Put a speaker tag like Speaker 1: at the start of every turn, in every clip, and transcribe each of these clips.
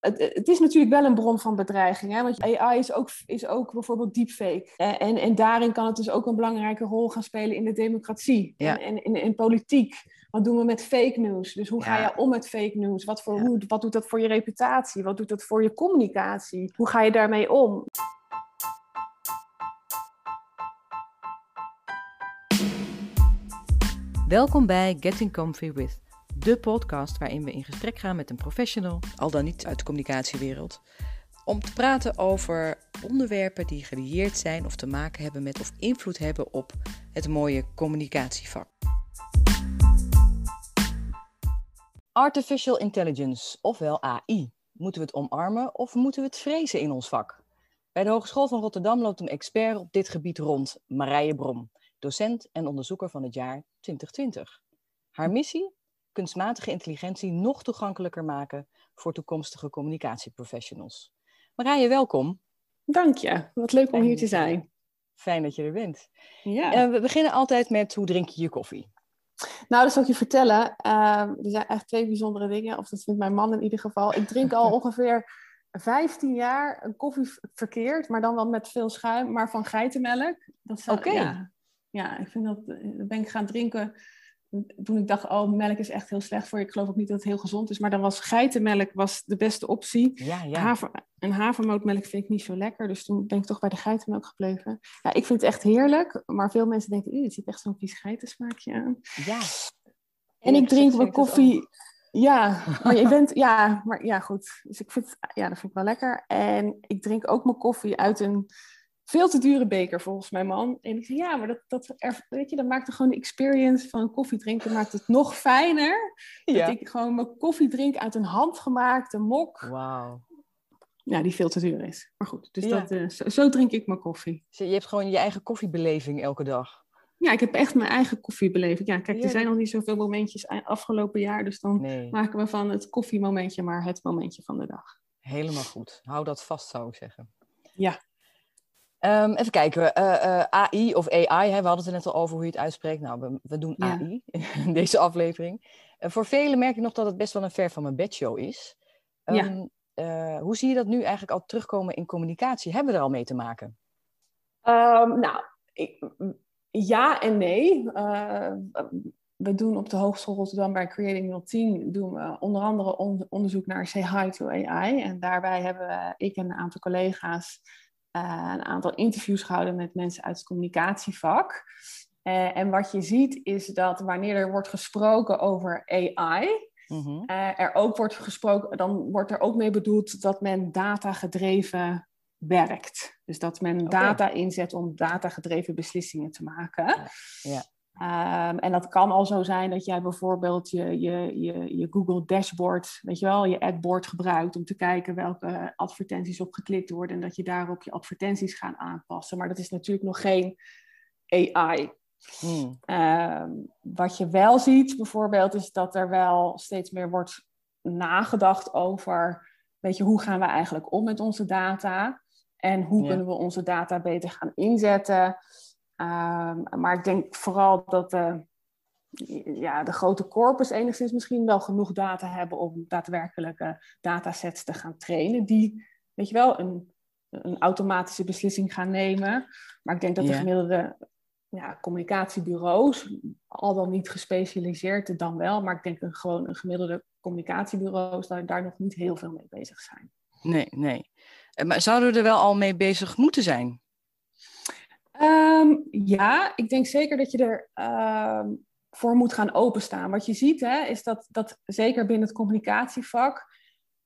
Speaker 1: Het, het, is natuurlijk wel een bron van bedreiging. Hè? Want AI is ook, is ook bijvoorbeeld deepfake. En, en daarin kan het dus ook een belangrijke rol gaan spelen in de democratie en, en in, in, politiek. Wat doen we met fake news? Dus hoe ga je om met fake news? Wat, voor, hoe, wat doet dat voor je reputatie? Wat doet dat voor je communicatie? Hoe ga je daarmee om?
Speaker 2: Welkom bij Getting Comfy With de podcast waarin we in gesprek gaan met een professional, al dan niet uit de communicatiewereld, om te praten over onderwerpen die gelieerd zijn of te maken hebben met of invloed hebben op het mooie communicatievak. Artificial Intelligence, ofwel AI. Moeten we het omarmen of moeten we het vrezen in ons vak? Bij de Hogeschool van Rotterdam loopt een expert op dit gebied rond, Marije Brom, docent en onderzoeker van het jaar 2020. Haar missie? Kunstmatige intelligentie nog toegankelijker maken voor toekomstige communicatieprofessionals. Marije, welkom.
Speaker 1: Dank je. Wat leuk om hier te zijn.
Speaker 2: Fijn dat je er bent. Ja. Uh, we beginnen altijd met hoe drink je je koffie?
Speaker 1: Nou, dat zal ik je vertellen. Uh, er zijn echt twee bijzondere dingen. Of dat vindt mijn man in ieder geval. Ik drink al ongeveer 15 jaar een koffie verkeerd, maar dan wel met veel schuim, maar van geitenmelk.
Speaker 2: Oké.
Speaker 1: Ja, ja, ik vind dat, eh, ben ik gaan drinken toen ik dacht, oh, melk is echt heel slecht voor je. Ik geloof ook niet dat het heel gezond is. Maar dan was geitenmelk was de beste optie.
Speaker 2: Ja, ja.
Speaker 1: Haver, en havermoutmelk vind ik niet zo lekker. Dus toen ben ik toch bij de geitenmelk gebleven. Ja, ik vind het echt heerlijk. Maar veel mensen denken, het ziet echt zo'n vies geitensmaakje aan.
Speaker 2: Ja.
Speaker 1: En ik drink mijn koffie... Ja, maar je bent, ja, maar ja, goed. Dus ik vind, ja, dat vind ik wel lekker. En ik drink ook mijn koffie uit een veel te dure beker volgens mijn man. En ik zei, ja, maar dat, dat, weet je, dat maakt er gewoon de experience van koffie drinken maakt het nog fijner. Ja. Dat ik gewoon mijn koffie drink uit een handgemaakte mok.
Speaker 2: Wauw.
Speaker 1: Ja, die veel te duur is. Maar goed, dus dat, uh, zo, drink ik mijn koffie.
Speaker 2: je hebt gewoon je eigen koffiebeleving elke dag.
Speaker 1: Ja, ik heb echt mijn eigen koffiebeleving. Ja, kijk, er zijn nog niet zoveel momentjes afgelopen jaar. Dus dan maken we van het koffiemomentje maar het momentje van de dag.
Speaker 2: Helemaal goed. Hou dat vast, zou ik zeggen.
Speaker 1: Ja.
Speaker 2: Um, even kijken, uh, uh, AI of AI, hè, we hadden het er net al over hoe je het uitspreekt. Nou, we, we doen AI in deze aflevering. Uh, voor velen merk ik nog dat het best wel een ver van mijn bedshow is. Um, ja. Ehm, hoe zie je dat nu eigenlijk al terugkomen in communicatie? Hebben we er al mee te maken?
Speaker 1: Um, nou, ik, ja en nee. we doen op de Hogeschool Rotterdam bij Creating 010 doen we onder andere onderzoek naar Say Hi to AI. En daarbij hebben ik en een aantal collega's uh, een aantal interviews gehouden met mensen uit het communicatievak. Uh, en wat je ziet is dat wanneer er wordt gesproken over AI, mm uh, er ook wordt gesproken, dan wordt er ook mee bedoeld dat men data-gedreven werkt. Dus dat men okay. data inzet om data-gedreven beslissingen te maken.
Speaker 2: Ja. ja.
Speaker 1: Um, en dat kan al zo zijn dat jij bijvoorbeeld je, je, je, je Google dashboard, weet je wel, je adboard gebruikt om te kijken welke advertenties op geklikt worden en dat je daarop je advertenties gaat aanpassen. Maar dat is natuurlijk nog geen AI. Hmm. Um, wat je wel ziet bijvoorbeeld is dat er wel steeds meer wordt nagedacht over, weet je, hoe gaan we eigenlijk om met onze data en hoe ja. kunnen we onze data beter gaan inzetten. Um, maar ik denk vooral dat de, ja, de grote corpus enigszins misschien wel genoeg data hebben om daadwerkelijke datasets te gaan trainen. Die, weet je wel, een, een automatische beslissing gaan nemen. Maar ik denk dat de gemiddelde ja, communicatiebureaus, al dan niet gespecialiseerd, dan wel. Maar ik denk dat gewoon een gemiddelde communicatiebureaus daar, daar nog niet heel veel mee bezig zijn.
Speaker 2: Nee, nee. Maar zouden we er wel al mee bezig moeten zijn?
Speaker 1: Um, ja, ik denk zeker dat je er uh, voor moet gaan openstaan. Wat je ziet hè, is dat, dat zeker binnen het communicatievak,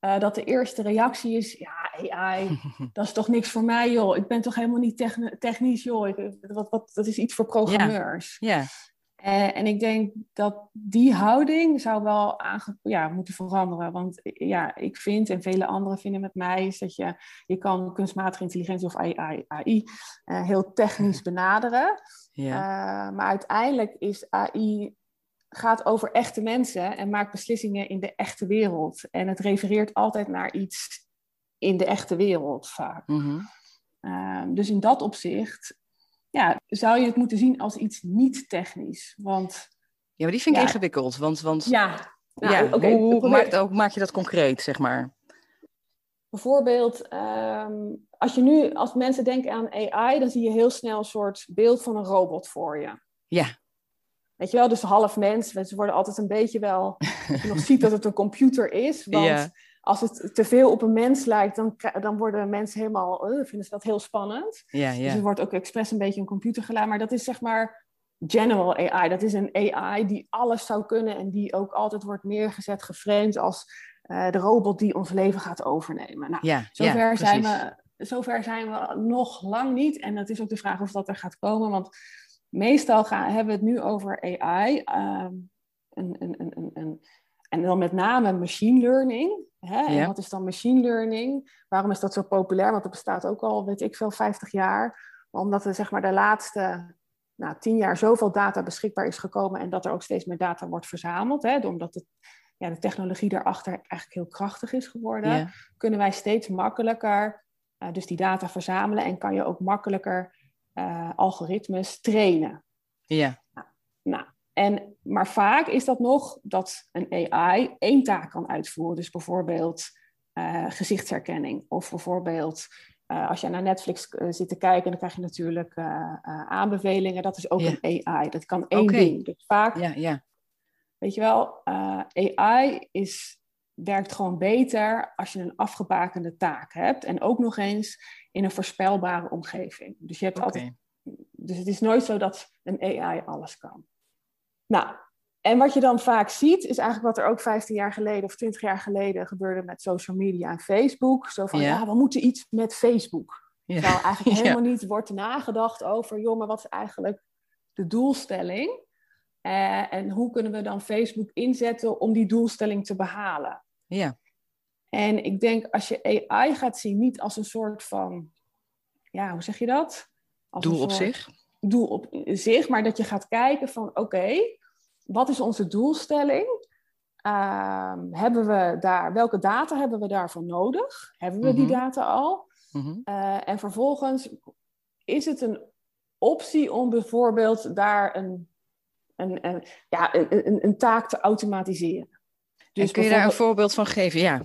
Speaker 1: uh, dat de eerste reactie is, ja, AI, dat is toch niks voor mij, joh. Ik ben toch helemaal niet technisch, joh. Ik, wat, wat, dat is iets voor programmeurs.
Speaker 2: Ja. Yeah.
Speaker 1: Uh, en ik denk dat die houding zou wel aange ja, moeten veranderen. Want ja, ik vind en vele anderen vinden met mij is dat je, je kan kunstmatige intelligentie of AI, AI uh, heel technisch benaderen.
Speaker 2: Ja.
Speaker 1: Uh, maar uiteindelijk is AI gaat over echte mensen en maakt beslissingen in de echte wereld. En het refereert altijd naar iets in de echte wereld vaak.
Speaker 2: Mm -hmm.
Speaker 1: dus in dat opzicht ja, zou je het moeten zien als iets niet technisch. Want,
Speaker 2: ja, maar die vind ik ingewikkeld. Want, want
Speaker 1: ja,
Speaker 2: nou, ja, okay, hoe, hoe maak, maak, je dat concreet, zeg maar?
Speaker 1: bijvoorbeeld, ehm, als je nu, als mensen denken aan AI, dan zie je heel snel een soort beeld van een robot voor je.
Speaker 2: Ja.
Speaker 1: Weet je wel, dus half mens. Ze worden altijd een beetje wel, je nog ziet dat het een computer is. Want
Speaker 2: Ja.
Speaker 1: Als het te veel op een mens lijkt, dan, dan worden mensen helemaal, eh, vinden ze dat heel spannend.
Speaker 2: Ja,
Speaker 1: Dus
Speaker 2: ja.
Speaker 1: het wordt ook expres een beetje een computergeluid. Maar dat is zeg maar general AI. Dat is een AI die alles zou kunnen en die ook altijd wordt neergezet, geframed als eh, de robot die ons leven gaat overnemen. Nou,
Speaker 2: Ja,
Speaker 1: zover, zijn we, zover zijn we nog lang niet. En het is ook de vraag of dat er gaat komen. Want meestal gaan, hebben we het nu over AI. ehm, een, een, een, een, een, en dan met name machine learning. Hè? En
Speaker 2: Ja.
Speaker 1: wat is dan machine learning? Waarom is dat zo populair? Want het bestaat ook al, weet ik veel, 50 jaar. Maar omdat er zeg maar de laatste nou, 10 jaar zoveel data beschikbaar is gekomen. En dat er ook steeds meer data wordt verzameld. Hè? Omdat het, ja, de technologie daarachter eigenlijk heel krachtig is geworden
Speaker 2: Ja.
Speaker 1: kunnen wij steeds makkelijker eh, dus die data verzamelen en kan je ook makkelijker eh, algoritmes trainen.
Speaker 2: Ja.
Speaker 1: En, maar vaak is dat nog dat een AI één taak kan uitvoeren. Dus bijvoorbeeld eh, gezichtsherkenning of bijvoorbeeld eh, als je naar Netflix eh, zit te kijken, dan krijg je natuurlijk aanbevelingen. Dat is ook
Speaker 2: Ja.
Speaker 1: een AI. Dat kan één
Speaker 2: Oké.
Speaker 1: ding. Dus vaak
Speaker 2: Ja, ja.
Speaker 1: Weet je wel, AI is, werkt gewoon beter als je een afgebakende taak hebt. En ook nog eens in een voorspelbare omgeving. Dus, je hebt altijd, dus het is nooit zo dat een AI alles kan. Nou, en wat je dan vaak ziet, is eigenlijk wat er ook 15 jaar geleden of 20 jaar geleden gebeurde met social media en Facebook. Zo van,
Speaker 2: Ja.
Speaker 1: ja, we moeten iets met Facebook.
Speaker 2: Ja.
Speaker 1: Terwijl eigenlijk
Speaker 2: Ja.
Speaker 1: helemaal niet wordt nagedacht over, joh, maar wat is eigenlijk de doelstelling? Eh, en hoe kunnen we dan Facebook inzetten om die doelstelling te behalen?
Speaker 2: Ja.
Speaker 1: En ik denk als je AI gaat zien, niet als een soort van, ja, hoe zeg je dat? Als
Speaker 2: Doel op zich.
Speaker 1: Doel op zich, maar dat je gaat kijken van, oké, wat is onze doelstelling? Ehm, hebben we daar, welke data hebben we daarvoor nodig? Hebben we die
Speaker 2: Mhm.
Speaker 1: data al?
Speaker 2: Mhm.
Speaker 1: Eh, en vervolgens is het een optie om bijvoorbeeld daar een, een, een, ja, een, een, taak te automatiseren.
Speaker 2: Dus kun je daar een voorbeeld van geven? Ja.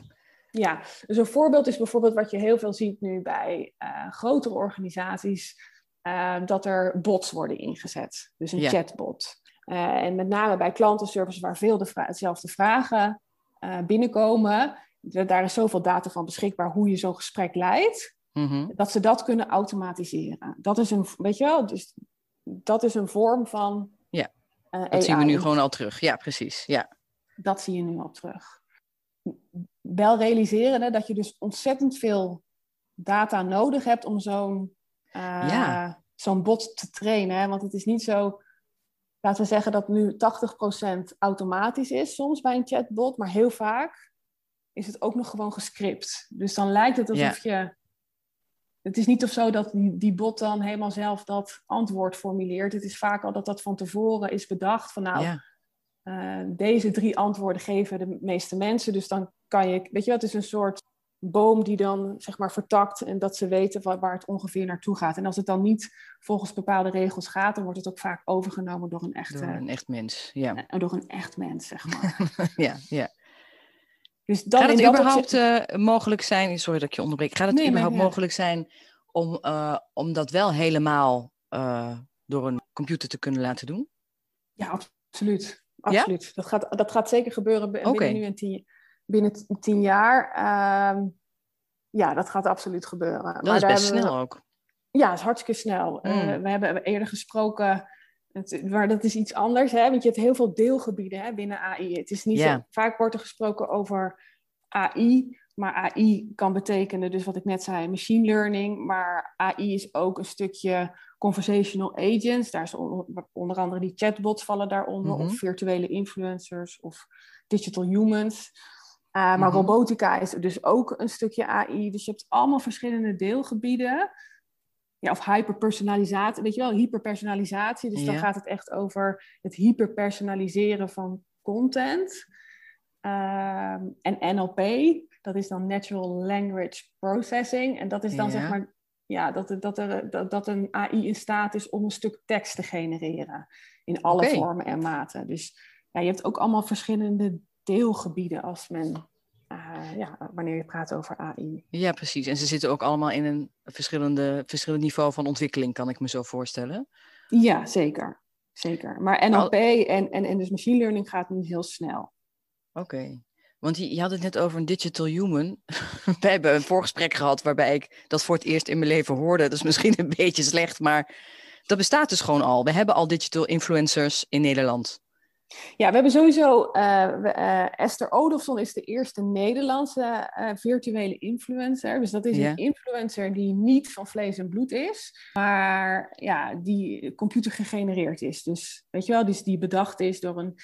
Speaker 1: ja, dus een voorbeeld is bijvoorbeeld wat je heel veel ziet nu bij eh, grotere organisaties, eh, dat er bots worden ingezet. Dus een
Speaker 2: Ja.
Speaker 1: chatbot. Eh, en met name bij klantenservice waar veel dezelfde vragen eh, binnenkomen, da- daar is zoveel data van beschikbaar hoe je zo'n gesprek leidt,
Speaker 2: Mhm.
Speaker 1: dat ze dat kunnen automatiseren. Dat is een, weet je wel, dus dat is een vorm van
Speaker 2: Ja,
Speaker 1: eh,
Speaker 2: Dat zien we nu gewoon al terug. Ja, precies. Ja.
Speaker 1: Dat zie je nu al terug. Wel realiseren hè, dat je dus ontzettend veel data nodig hebt om zo'n
Speaker 2: Ja.
Speaker 1: zo'n bot te trainen. Hè? Want het is niet zo, laten we zeggen dat nu 80% automatisch is soms bij een chatbot, maar heel vaak is het ook nog gewoon gescript. Dus dan lijkt het alsof je. Het is niet of zo dat die, die bot dan helemaal zelf dat antwoord formuleert. Het is vaak al dat dat van tevoren is bedacht. Van nou,
Speaker 2: ja.
Speaker 1: eh, deze drie antwoorden geven de meeste mensen. Dus dan kan je, weet je het is een soort boom die dan zeg maar vertakt en dat ze weten waar, waar het ongeveer naartoe gaat. En als het dan niet volgens bepaalde regels gaat, dan wordt het ook vaak overgenomen door een echte,
Speaker 2: Door een echt mens. Ja.
Speaker 1: eh, door een echt mens, zeg maar.
Speaker 2: ja, ja.
Speaker 1: Dus dan
Speaker 2: Gaat het
Speaker 1: dat
Speaker 2: überhaupt
Speaker 1: opzicht-
Speaker 2: eh, mogelijk zijn, sorry dat ik je onderbreek, gaat het
Speaker 1: Nee,
Speaker 2: überhaupt mogelijk zijn om, eh, om dat wel helemaal door een computer te kunnen laten doen?
Speaker 1: Ja, absoluut. absoluut. Dat, gaat, dat gaat zeker gebeuren binnen nu en tien, binnen tien jaar. Ehm, ja, dat gaat absoluut gebeuren.
Speaker 2: Dat
Speaker 1: Maar
Speaker 2: is best
Speaker 1: we-
Speaker 2: snel ook.
Speaker 1: Ja, het is hartstikke snel.
Speaker 2: Mm.
Speaker 1: we hebben eerder gesproken, het, maar dat is iets anders, hè? want je hebt heel veel deelgebieden hè, binnen AI. Het is niet zo, vaak wordt er gesproken over AI, maar AI kan betekenen, dus wat ik net zei, machine learning, maar AI is ook een stukje conversational agents. Daar is on- onder andere die chatbots vallen daaronder,
Speaker 2: Mhm.
Speaker 1: of virtuele influencers of digital humans. Uh, maar
Speaker 2: Mhm.
Speaker 1: robotica is dus ook een stukje AI. Dus je hebt allemaal verschillende deelgebieden. Ja, of hyperpersonalisatie, weet je wel, hyperpersonalisatie. Dus dan gaat het echt over het hyperpersonaliseren van content. Ehm, en NLP, dat is dan Natural Language Processing. En dat is dan
Speaker 2: Ja.
Speaker 1: zeg maar, ja, dat, dat, er, dat, dat een AI in staat is om een stuk tekst te genereren. In alle vormen en maten. Dus ja, je hebt ook allemaal verschillende deelgebieden als men uh, ja, wanneer je praat over AI.
Speaker 2: Ja, precies. En ze zitten ook allemaal in een verschillende, verschillend niveau van ontwikkeling, kan ik me zo voorstellen.
Speaker 1: Ja, zeker. Zeker. Maar NLP en, en, en dus machine learning gaat niet heel snel.
Speaker 2: Oké. Want je, je, had het net over een digital human. We hebben een voorgesprek gehad waarbij ik dat voor het eerst in mijn leven hoorde. Dat is misschien een beetje slecht, maar dat bestaat dus gewoon al. We hebben al digital influencers in Nederland.
Speaker 1: Ja, we hebben sowieso. Uh, Esther Odofsson is de eerste Nederlandse uh, virtuele influencer. Dus dat is een influencer die niet van vlees en bloed is, maar ja, die computer gegenereerd is. Dus weet je wel, dus die bedacht is door een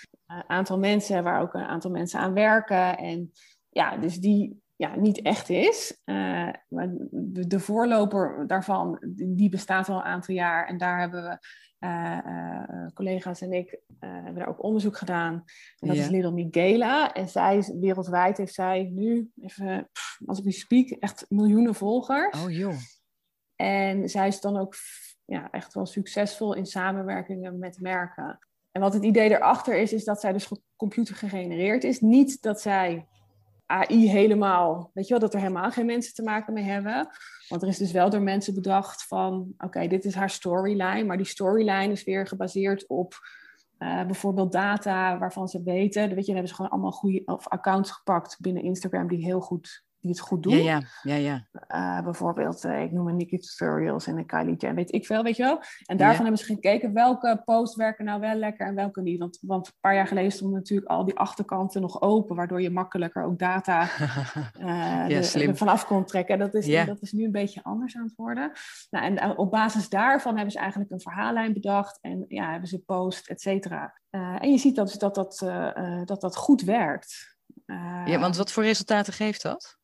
Speaker 1: aantal mensen, waar ook een aantal mensen aan werken. En ja, dus die ja, niet echt is. maar de, de, voorloper daarvan, die bestaat al een aantal jaar. En daar hebben we uh, uh, collega's en ik uh, hebben daar ook onderzoek gedaan. En dat is Little Miguela. En zij is, wereldwijd heeft zij nu, even, pff, als ik nu speak, echt miljoenen volgers.
Speaker 2: Oh joh.
Speaker 1: En zij is dan ook ja, echt wel succesvol in samenwerkingen met merken. En wat het idee erachter is, is dat zij dus computer gegenereerd is. Niet dat zij AI helemaal, weet je wel, dat er helemaal geen mensen te maken mee hebben. Want er is dus wel door mensen bedacht van, oké, dit is haar storyline, maar die storyline is weer gebaseerd op uh, bijvoorbeeld data waarvan ze weten, weet je, dan hebben ze gewoon allemaal goede of accounts gepakt binnen Instagram die heel goed die het goed doen.
Speaker 2: Ja, ja, ja.
Speaker 1: ja. Uh, bijvoorbeeld, uh, ik noem een Nikki Tutorials en een Kylie Jen, weet ik veel, weet je wel. En daarvan hebben ze gekeken welke posts werken nou wel lekker en welke niet. Want, want een paar jaar geleden stonden natuurlijk al die achterkanten nog open, waardoor je makkelijker ook data uh, ja, er vanaf kon trekken. Dat is, dat is nu een beetje anders aan het worden. Nou, en op basis daarvan hebben ze eigenlijk een verhaallijn bedacht en ja, hebben ze post, et cetera. en je ziet dat dat, dat, dat, dat goed werkt.
Speaker 2: ja, want wat voor resultaten geeft dat?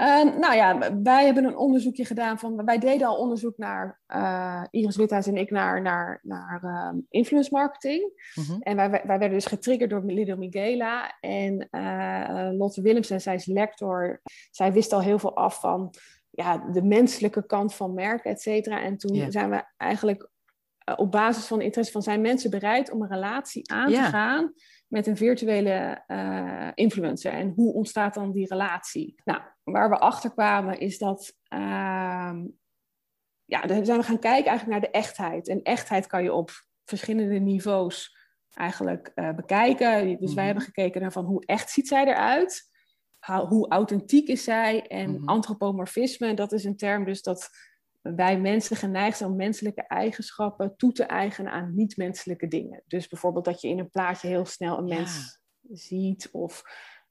Speaker 1: Uh, nou ja, wij hebben een onderzoekje gedaan van. Wij deden al onderzoek naar. Uh, Iris Withuis en ik naar, naar, naar uh, influence marketing. Mm-hmm. En wij, wij werden dus getriggerd door Lido Miguela. En uh, Lotte Willemsen, zij is lector. Zij wist al heel veel af van ja, de menselijke kant van merken, et cetera. En toen yeah. zijn we eigenlijk op basis van interesse van zijn mensen bereid om een relatie aan yeah. te gaan met een virtuele uh, influencer. En hoe ontstaat dan die relatie? Nou, waar we achter kwamen is dat. Uh, ja, dan zijn we gaan kijken eigenlijk naar de echtheid. En echtheid kan je op verschillende niveaus eigenlijk uh, bekijken. Dus wij hebben gekeken naar van hoe echt ziet zij eruit? How, hoe authentiek is zij? En mm-hmm. antropomorfisme, dat is een term dus dat wij mensen geneigd zijn om menselijke eigenschappen toe te eigenen aan niet-menselijke dingen. Dus bijvoorbeeld dat je in een plaatje heel snel een mens ziet of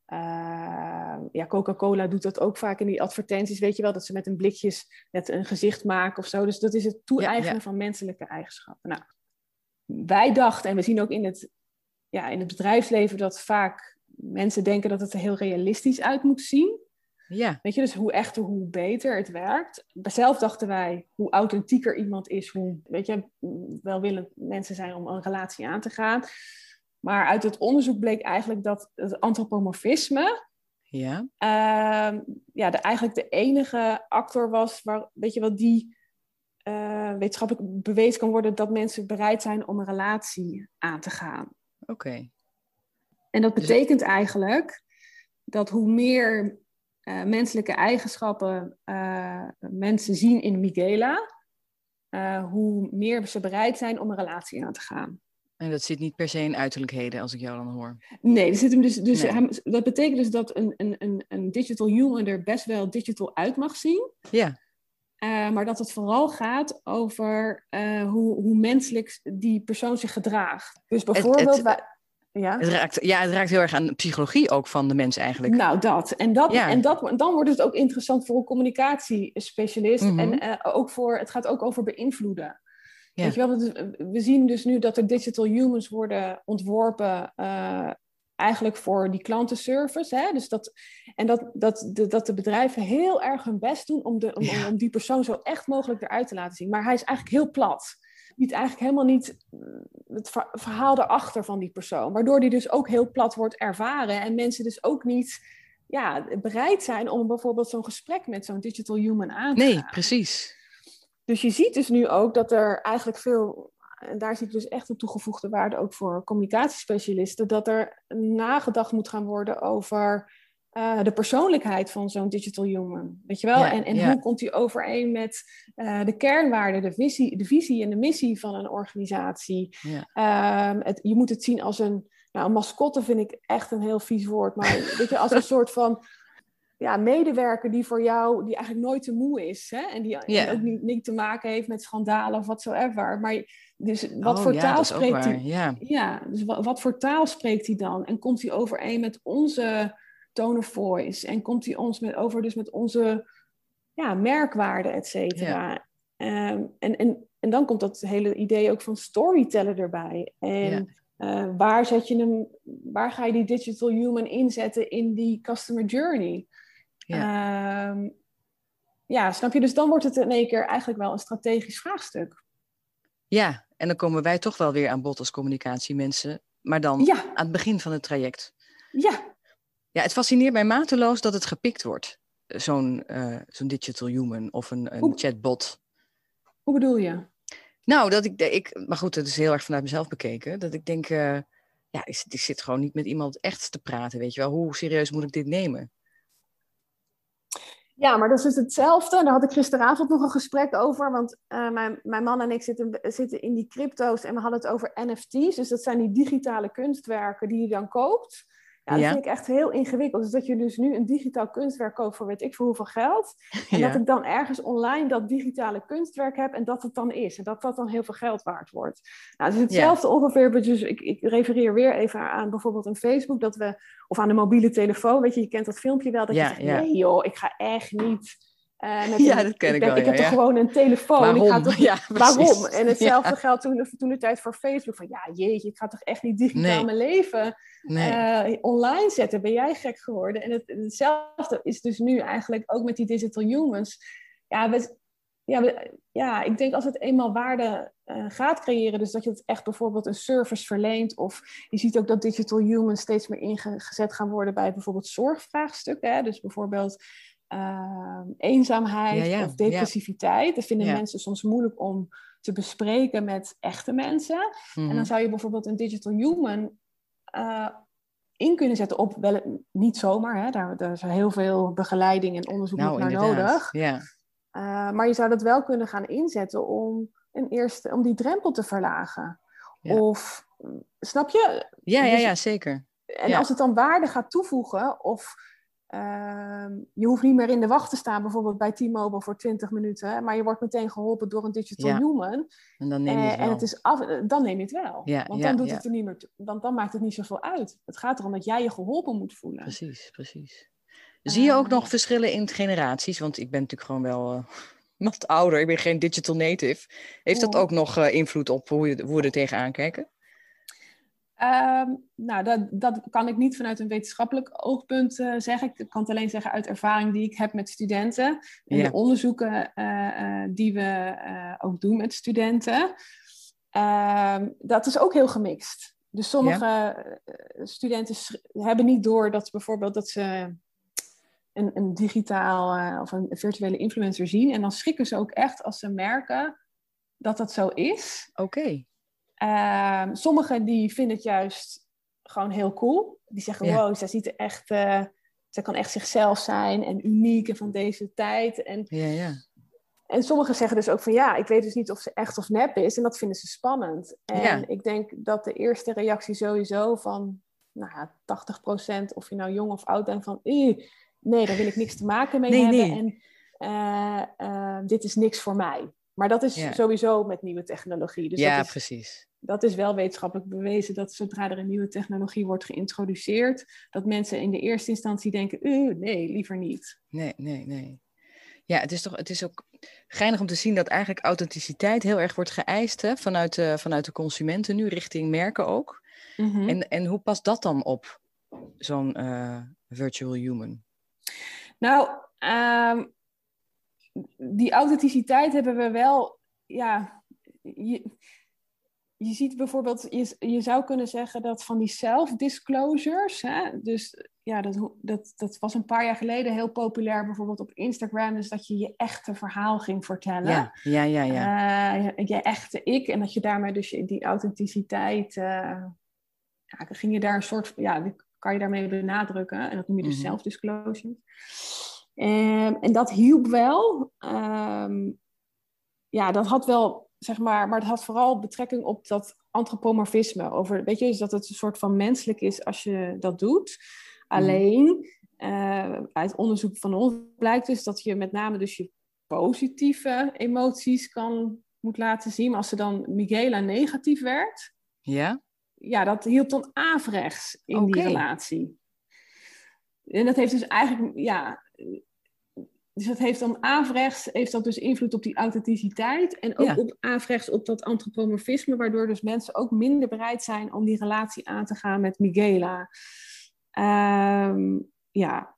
Speaker 1: uh, ja, Coca-Cola doet dat ook vaak in die advertenties, weet je wel, dat ze met een blikjes net een gezicht maken of zo. Dus dat is het toe-eigenen ja, ja. van menselijke eigenschappen. Nou, wij dachten, en we zien ook in het, ja, in het bedrijfsleven dat vaak mensen denken dat het er heel realistisch uit moet zien.
Speaker 2: Ja.
Speaker 1: Weet je, dus hoe echter, hoe beter het werkt. Zelf dachten wij, hoe authentieker iemand is, hoe, weet je, welwillend mensen zijn om een relatie aan te gaan. Maar uit het onderzoek bleek eigenlijk dat het antropomorfisme
Speaker 2: ja.
Speaker 1: Uh, ja, de, eigenlijk de enige actor was waar, weet je wel, die uh, wetenschappelijk bewezen kan worden dat mensen bereid zijn om een relatie aan te gaan.
Speaker 2: Oké. Okay.
Speaker 1: En dat betekent dus... eigenlijk dat hoe meer uh, menselijke eigenschappen uh, mensen zien in Miguela, hoe meer ze bereid zijn om een relatie aan te gaan.
Speaker 2: En dat zit niet per se in uiterlijkheden, als ik jou dan hoor.
Speaker 1: Nee, er zit hem dus, dus nee. dat betekent dus dat een, een, een digital human er best wel digital uit mag zien.
Speaker 2: Ja.
Speaker 1: Maar dat het vooral gaat over hoe, hoe menselijk die persoon zich gedraagt. Dus bijvoorbeeld... Het, het,
Speaker 2: ja? Het raakt, ja, het raakt heel erg aan de psychologie ook van de mens eigenlijk.
Speaker 1: Nou, dat. En, dat, ja. en dat, dan wordt het ook interessant voor een communicatiespecialist. Mm-hmm. En uh, ook voor, het gaat ook over beïnvloeden. Ja. Weet je wel, we zien dus nu dat er digital humans worden ontworpen uh, eigenlijk voor die klantenservice. Hè? Dus dat, en dat, dat, de, dat de bedrijven heel erg hun best doen om, de, om, ja. om die persoon zo echt mogelijk eruit te laten zien. Maar hij is eigenlijk heel plat. Biedt eigenlijk helemaal niet het verhaal erachter van die persoon. Waardoor die dus ook heel plat wordt ervaren. En mensen dus ook niet ja, bereid zijn om bijvoorbeeld zo'n gesprek met zo'n digital human aan te
Speaker 2: nee,
Speaker 1: gaan.
Speaker 2: Nee, precies.
Speaker 1: Dus je ziet dus nu ook dat er eigenlijk veel en daar zie ik dus echt een toegevoegde waarde ook voor communicatiespecialisten, dat er nagedacht moet gaan worden over uh, de persoonlijkheid van zo'n digital human. Weet je wel? en en hoe komt die overeen met uh, de kernwaarden, de visie, de visie en de missie van een organisatie? Ja. Um, het, je moet het zien als een, nou, een mascotte vind ik echt een heel vies woord, maar weet je, als een soort van ja, medewerker die voor jou, die eigenlijk nooit te moe is. Hè? En die ook niet, niet te maken heeft met schandalen of watsoever. Maar dus wat oh, voor taal spreekt hij? Ja. ja, dus wat, wat, voor taal spreekt hij dan? En komt hij overeen met onze tone of voice? En komt hij ons met, over dus met onze ja, merkwaarden, et cetera? Ehm, en, en, en dan komt dat hele idee ook van storyteller erbij. En uh, waar, zet je hem, waar ga je die digital human inzetten in die customer journey? Ja. Ehm, ja, snap je? Dus dan wordt het in één keer eigenlijk wel een strategisch vraagstuk.
Speaker 2: Ja, en dan komen wij toch wel weer aan bod als communicatiemensen, maar dan aan het begin van het traject.
Speaker 1: Ja.
Speaker 2: Ja, het fascineert mij mateloos dat het gepikt wordt, zo'n uh, zo'n digital human of een, een chatbot.
Speaker 1: Hoe bedoel je?
Speaker 2: Nou, dat ik, ik, maar goed, het is heel erg vanuit mezelf bekeken, dat ik denk, uh, ja, ik, ik zit gewoon niet met iemand echt te praten, weet je wel. Hoe serieus moet ik dit nemen?
Speaker 1: Ja, maar dat is dus hetzelfde. Daar had ik gisteravond nog een gesprek over. Want uh, mijn, mijn man en ik zitten, zitten in die crypto's en we hadden het over NFT's. Dus dat zijn die digitale kunstwerken die je dan koopt. Ja, dat vind ik echt heel ingewikkeld. Dus dat je dus nu een digitaal kunstwerk koopt voor weet ik voor hoeveel geld. En dat ik dan ergens online dat digitale kunstwerk heb en dat het dan is. En dat dat dan heel veel geld waard wordt. Nou, het is hetzelfde ongeveer. Dus ik, ik refereer weer even aan bijvoorbeeld een Facebook. Dat we, of aan de mobiele telefoon. Weet je, je kent dat filmpje wel. Dat je zegt, nee joh, ik ga echt niet
Speaker 2: uh, ja, dat ken ik, ik wel.
Speaker 1: Ik heb toch gewoon een telefoon.
Speaker 2: Waarom?
Speaker 1: Ik ga toch,
Speaker 2: ja,
Speaker 1: waarom? En hetzelfde geldt toen, toen de tijd voor Facebook. Van ja, jeetje, ik ga toch echt niet digitaal mijn leven uh, online zetten. Ben jij gek geworden? En het, hetzelfde is dus nu eigenlijk ook met die digital humans. Ja, we, ja, we, ja ik denk als het eenmaal waarde uh, gaat creëren, dus dat je het echt bijvoorbeeld een service verleent, of je ziet ook dat digital humans steeds meer ingezet gaan worden bij bijvoorbeeld zorgvraagstukken. Hè? Dus bijvoorbeeld uh, eenzaamheid of depressiviteit. Dat vinden mensen soms moeilijk om te bespreken met echte mensen. En dan mhm. zou je bijvoorbeeld een digital human uh, in kunnen zetten op, wel, niet zomaar, hè, daar, daar is heel veel begeleiding en onderzoek nou, naar nodig.
Speaker 2: Ja.
Speaker 1: Uh, maar je zou dat wel kunnen gaan inzetten om, een eerste, om die drempel te verlagen. Of, snap je?
Speaker 2: Ja, ja, dus ja, zeker.
Speaker 1: En als het dan waarde gaat toevoegen, of Ehm, je hoeft niet meer in de wacht te staan, bijvoorbeeld bij T-Mobile voor 20 minuten, maar je wordt meteen geholpen door een digital human.
Speaker 2: En dan neem je het
Speaker 1: wel. En het is af, dan neem je het wel. Ja, want dan, doet Het er niet meer dan, dan maakt het niet zoveel uit. Het gaat erom dat jij je geholpen moet voelen.
Speaker 2: Precies, precies. Zie je ook nog ehm. verschillen in generaties? Want ik ben natuurlijk gewoon wel uh, wat ouder. Ik ben geen digital native. Heeft dat ook nog uh, invloed op hoe, je, hoe we er tegenaan kijken?
Speaker 1: Um, nou, dat, dat kan ik niet vanuit een wetenschappelijk oogpunt uh, zeggen. Ik kan het alleen zeggen uit ervaring die ik heb met studenten. En de onderzoeken uh, uh, die we ook doen met studenten. Ehm, dat is ook heel gemixt. Dus sommige studenten hebben niet door dat bijvoorbeeld dat ze een, een digitaal of een virtuele influencer zien. En dan schrikken ze ook echt als ze merken dat dat zo is.
Speaker 2: Oké.
Speaker 1: Uh, sommigen die vinden het juist gewoon heel cool. Die zeggen, wow, zij ziet er echt... Uh, zij kan echt zichzelf zijn en uniek en van deze tijd. En,
Speaker 2: ja, ja.
Speaker 1: en sommigen zeggen dus ook van ja, ik weet dus niet of ze echt of nep is. En dat vinden ze spannend. En ik denk dat de eerste reactie sowieso van nou ja, 80% of je nou jong of oud bent van nee, daar wil ik niks te maken mee hebben. En uh, uh, dit is niks voor mij. Maar dat is sowieso met nieuwe technologie. Dus
Speaker 2: ja,
Speaker 1: dat
Speaker 2: is, precies.
Speaker 1: Dat is wel wetenschappelijk bewezen dat zodra er een nieuwe technologie wordt geïntroduceerd, dat mensen in de eerste instantie denken, uh, nee, liever niet.
Speaker 2: Nee, nee, nee. Ja, het is toch, het is ook geinig om te zien dat eigenlijk authenticiteit heel erg wordt geëist hè, vanuit, de, vanuit de consumenten nu, richting merken ook. Mhm. en, en hoe past dat dan op zo'n uh, virtual human?
Speaker 1: Nou, um, die authenticiteit hebben we wel, ja, je ziet bijvoorbeeld, je, je zou kunnen zeggen dat van die self-disclosures, hè, dus ja, dat, dat, dat was een paar jaar geleden heel populair, bijvoorbeeld op Instagram, dus dat je je echte verhaal ging vertellen.
Speaker 2: Ja, ja, ja. ja.
Speaker 1: Uh, je echte ik, en dat je daarmee dus die authenticiteit, uh, ja, ging je daar een soort, ja, kan je daarmee benadrukken, en dat noem je dus mm self-disclosure. Um, en dat hielp wel. Um, ja, dat had wel zeg maar, maar het had vooral betrekking op dat antropomorfisme. Over, weet je, dus dat het een soort van menselijk is als je dat doet. Alleen, uh, uit onderzoek van ons blijkt dus dat je met name dus je positieve emoties kan, moet laten zien. Maar als ze dan Miguela negatief werd,
Speaker 2: ja,
Speaker 1: ja dat hielp dan averechts in die relatie. En dat heeft dus eigenlijk, ja, dus dat heeft dan averechts heeft dat dus invloed op die authenticiteit en ook op averechts op dat antropomorfisme, waardoor dus mensen ook minder bereid zijn om die relatie aan te gaan met Miguela. Ehm, ja.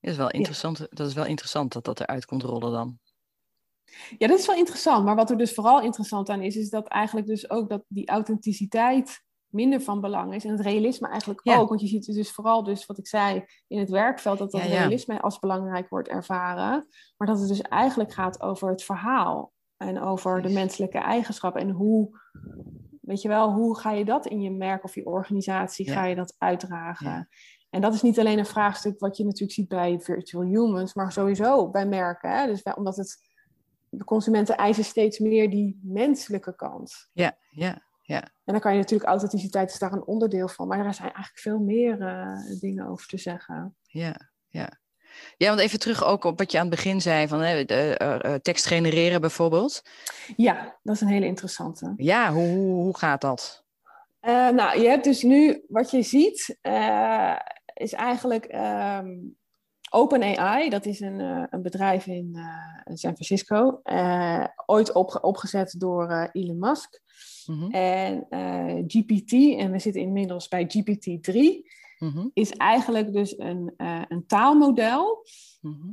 Speaker 2: Dat is, wel interessant, dat is wel interessant dat dat eruit komt rollen dan.
Speaker 1: Ja, dat is wel interessant. Maar wat er dus vooral interessant aan is, is dat eigenlijk dus ook dat die authenticiteit minder van belang is. En het realisme eigenlijk ook. Want je ziet dus vooral dus wat ik zei in het werkveld, dat dat realisme als belangrijk wordt ervaren. Maar dat het dus eigenlijk gaat over het verhaal. En over de menselijke eigenschappen. En hoe, weet je wel, hoe ga je dat in je merk of je organisatie, ga je dat uitdragen? En dat is niet alleen een vraagstuk wat je natuurlijk ziet bij virtual humans, maar sowieso bij merken. Hè? Dus omdat het, de consumenten eisen steeds meer die menselijke kant.
Speaker 2: Ja, ja. Ja.
Speaker 1: En dan kan je natuurlijk, authenticiteit is daar een onderdeel van, maar er zijn eigenlijk veel meer uh, dingen over te zeggen.
Speaker 2: Ja, ja. Ja, want even terug ook op wat je aan het begin zei van hè, de, uh, tekst genereren bijvoorbeeld.
Speaker 1: Ja, dat is een hele interessante.
Speaker 2: Ja, hoe, hoe, hoe gaat dat?
Speaker 1: Uh, nou, je hebt dus nu, wat je ziet, is eigenlijk um, OpenAI, dat is een, een bedrijf in San Francisco, ooit op, opgezet door Elon Musk. Mhm. En eh, GPT, en we zitten inmiddels bij GPT-3, mhm. is eigenlijk dus een, een taalmodel mm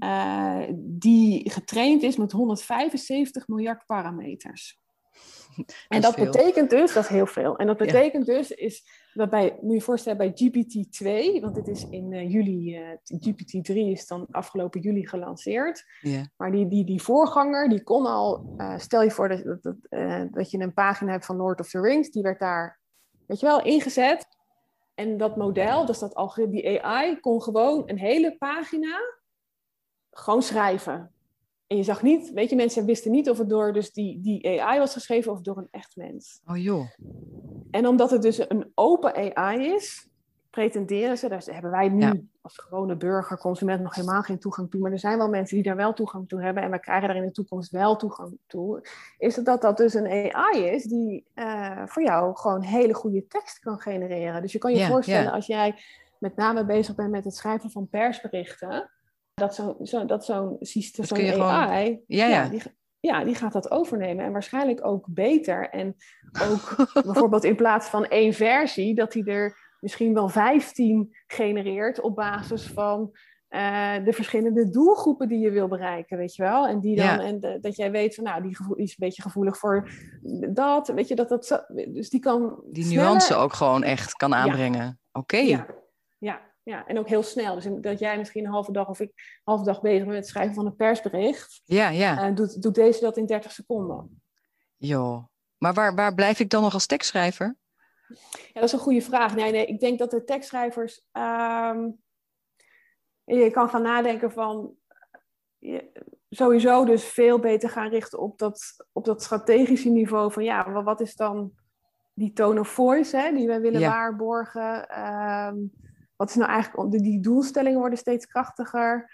Speaker 1: die getraind is met 175 miljard parameters. En dat betekent dus, dat is heel veel. En dat betekent dus, is dat bij, moet je je voorstellen, bij GPT-2, want dit is in uh, juli, uh, GPT-3 is dan afgelopen juli gelanceerd. Maar die, die, die voorganger, die kon al, uh, stel je voor dat, dat, dat je een pagina hebt van Lord of the Rings, die werd daar, weet je wel, ingezet. En dat model, dus dat algoritme, die AI, kon gewoon een hele pagina gewoon schrijven. En je zag niet, weet je, mensen wisten niet of het door dus die, die AI was geschreven of door een echt mens.
Speaker 2: Oh joh.
Speaker 1: En omdat het dus een open AI is, pretenderen ze, daar hebben wij nu als gewone burger, consument nog helemaal geen toegang toe, maar er zijn wel mensen die daar wel toegang toe hebben en we krijgen daar in de toekomst wel toegang toe, is het dat dat dus een AI is die uh, voor jou gewoon hele goede tekst kan genereren. Dus je kan je voorstellen als jij met name bezig bent met het schrijven van persberichten, dat zo'n zo, dat zo'n systeem, zo'n AI, ja, ja. die, ja, die gaat dat overnemen. En waarschijnlijk ook beter. En ook bijvoorbeeld in plaats van één versie, dat hij er misschien wel 15 genereert op basis van uh, de verschillende doelgroepen die je wil bereiken, weet je wel. En die dan, en dat jij weet van, nou, die, die, is een beetje gevoelig voor dat, weet je, dat dat dus die kan.
Speaker 2: Die nuance ook gewoon echt kan aanbrengen. Oké.
Speaker 1: Ja. ja. Ja, en ook heel snel. Dus dat jij misschien een halve dag of ik een halve dag bezig bent met het schrijven van een persbericht.
Speaker 2: Ja, ja.
Speaker 1: En doet, doet deze dat in 30 seconden.
Speaker 2: Joh. Maar waar, waar blijf ik dan nog als tekstschrijver?
Speaker 1: Ja, dat is een goede vraag. Nee, nee, ik denk dat de tekstschrijvers. Um, je kan gaan nadenken van. Je, sowieso dus veel beter gaan richten op dat, op dat strategische niveau. Van ja, wat is dan die tone of voice hè, die we willen waarborgen? Um, wat is nou eigenlijk, die doelstellingen worden steeds krachtiger.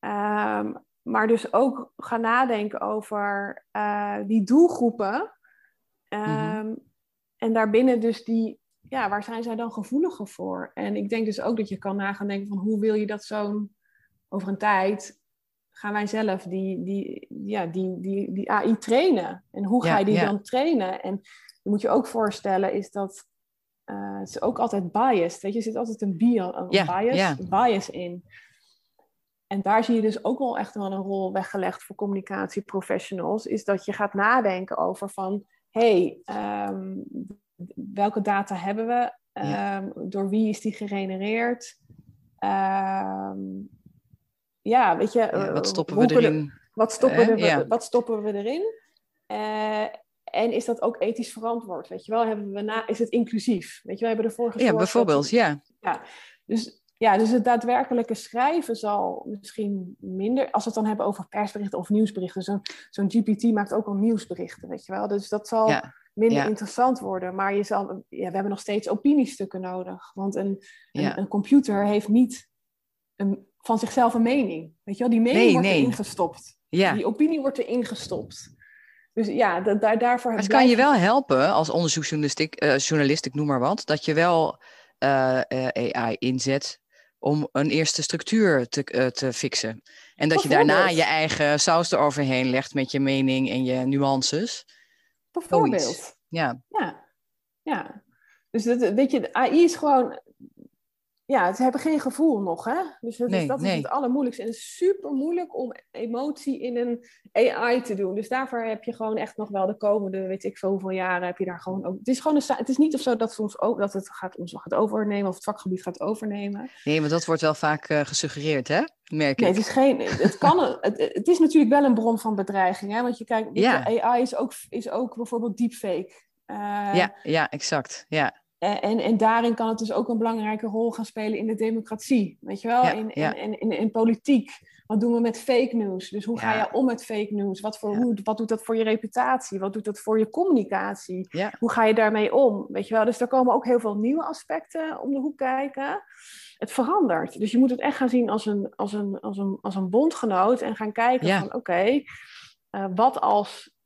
Speaker 1: Um, maar dus ook gaan nadenken over uh, die doelgroepen. Um, En daarbinnen dus die, ja, waar zijn zij dan gevoeliger voor? En ik denk dus ook dat je kan nagaan denken van hoe wil je dat zo'n, over een tijd, gaan wij zelf die, die, ja, die, die, die AI trainen? En hoe ga je die dan trainen? En je moet je ook voorstellen is dat uh, het is ook altijd biased. Weet je, er zit altijd een, bio, een bias, bias in. En daar zie je dus ook wel echt wel een rol weggelegd voor communicatieprofessionals. Is dat je gaat nadenken over van hey, ehm, welke data hebben we? Ehm, door wie is die gegenereerd? Ehm, ja, weet je,
Speaker 2: wat stoppen we erin?
Speaker 1: wat stoppen, we, wat stoppen we erin? En is dat ook ethisch verantwoord? Weet je wel, hebben we na, is het inclusief? Weet je, we hebben ervoor gezorgd.
Speaker 2: Ja,
Speaker 1: dat-
Speaker 2: bijvoorbeeld, ja.
Speaker 1: Dus, ja, dus het daadwerkelijke schrijven zal misschien minder, als we het dan hebben over persberichten of nieuwsberichten. Zo'n zo'n GPT maakt ook al nieuwsberichten, weet je wel. Dus dat zal
Speaker 2: Ja,
Speaker 1: minder
Speaker 2: ja.
Speaker 1: interessant worden. Maar je zal, ja, we hebben nog steeds opiniestukken nodig. Want een, een,
Speaker 2: Ja.
Speaker 1: een computer heeft niet een, van zichzelf een mening. Weet je wel, die mening
Speaker 2: Nee,
Speaker 1: wordt
Speaker 2: nee.
Speaker 1: erin gestopt.
Speaker 2: ja.
Speaker 1: Die opinie wordt erin gestopt. Dus ja, da- daar, daarvoor...
Speaker 2: Maar het kan je wel helpen als onderzoeksjournalist, eh, journalist, ik noem maar wat, dat je wel eh, eh, AI inzet om een eerste structuur te, eh, te fixen. En dat je daarna je eigen saus eroverheen legt met je mening en je nuances.
Speaker 1: Bijvoorbeeld.
Speaker 2: Zoiets. Ja,
Speaker 1: Ja, ja. Dus dat, weet je, AI is gewoon... Ja, ze hebben geen gevoel nog, hè? Dus dat,
Speaker 2: Nee,
Speaker 1: is, dat
Speaker 2: nee.
Speaker 1: is het allermoeilijkste. En het is super moeilijk om emotie in een AI te doen. Dus daarvoor heb je gewoon echt nog wel de komende, weet ik veel hoeveel jaren, heb je daar gewoon ook... Het is gewoon een... Het is niet of zo dat, ons ook, dat het gaat, ons gaat overnemen of het vakgebied gaat overnemen.
Speaker 2: nee, maar dat wordt wel vaak eh, gesuggereerd, hè? Merk
Speaker 1: Nee,
Speaker 2: ik.
Speaker 1: het is geen... Het, kan, het, het is natuurlijk wel een bron van bedreiging, hè? Want je kijkt,
Speaker 2: Ja.
Speaker 1: AI is ook, is ook bijvoorbeeld deepfake. Eh,
Speaker 2: Ja, ja, exact. Ja,
Speaker 1: En, en, en daarin kan het dus ook een belangrijke rol gaan spelen in de democratie. Weet je wel?
Speaker 2: Ja,
Speaker 1: in,
Speaker 2: ja.
Speaker 1: in, in, in politiek. Wat doen we met fake news? Dus hoe ga je om met fake news? Wat, voor, hoe, wat doet dat voor je reputatie? Wat doet dat voor je communicatie? Hoe ga je daarmee om? Weet je wel? Dus er komen ook heel veel nieuwe aspecten om de hoek kijken. Het verandert. Dus je moet het echt gaan zien als een, als een, als een, als een bondgenoot. En gaan kijken van oké, eh, wat als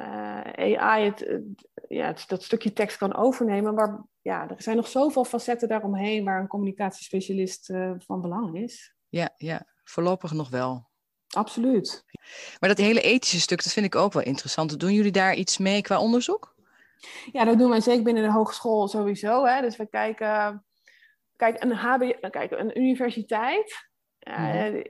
Speaker 1: eh, AI het, het- ja, het- dat stukje tekst kan overnemen. Maar ja, er zijn nog zoveel facetten daaromheen waar een communicatiespecialist eh, van belang is.
Speaker 2: ja, ja. Voorlopig nog wel.
Speaker 1: Absoluut.
Speaker 2: Maar dat hele ethische stuk, dat vind ik ook wel interessant. Doen jullie daar iets mee qua onderzoek?
Speaker 1: Ja, dat doen wij zeker binnen de hogeschool sowieso. Hè. Dus we kijken, kijk, een, HBO, kijk, een universiteit, eh,
Speaker 2: Mhm.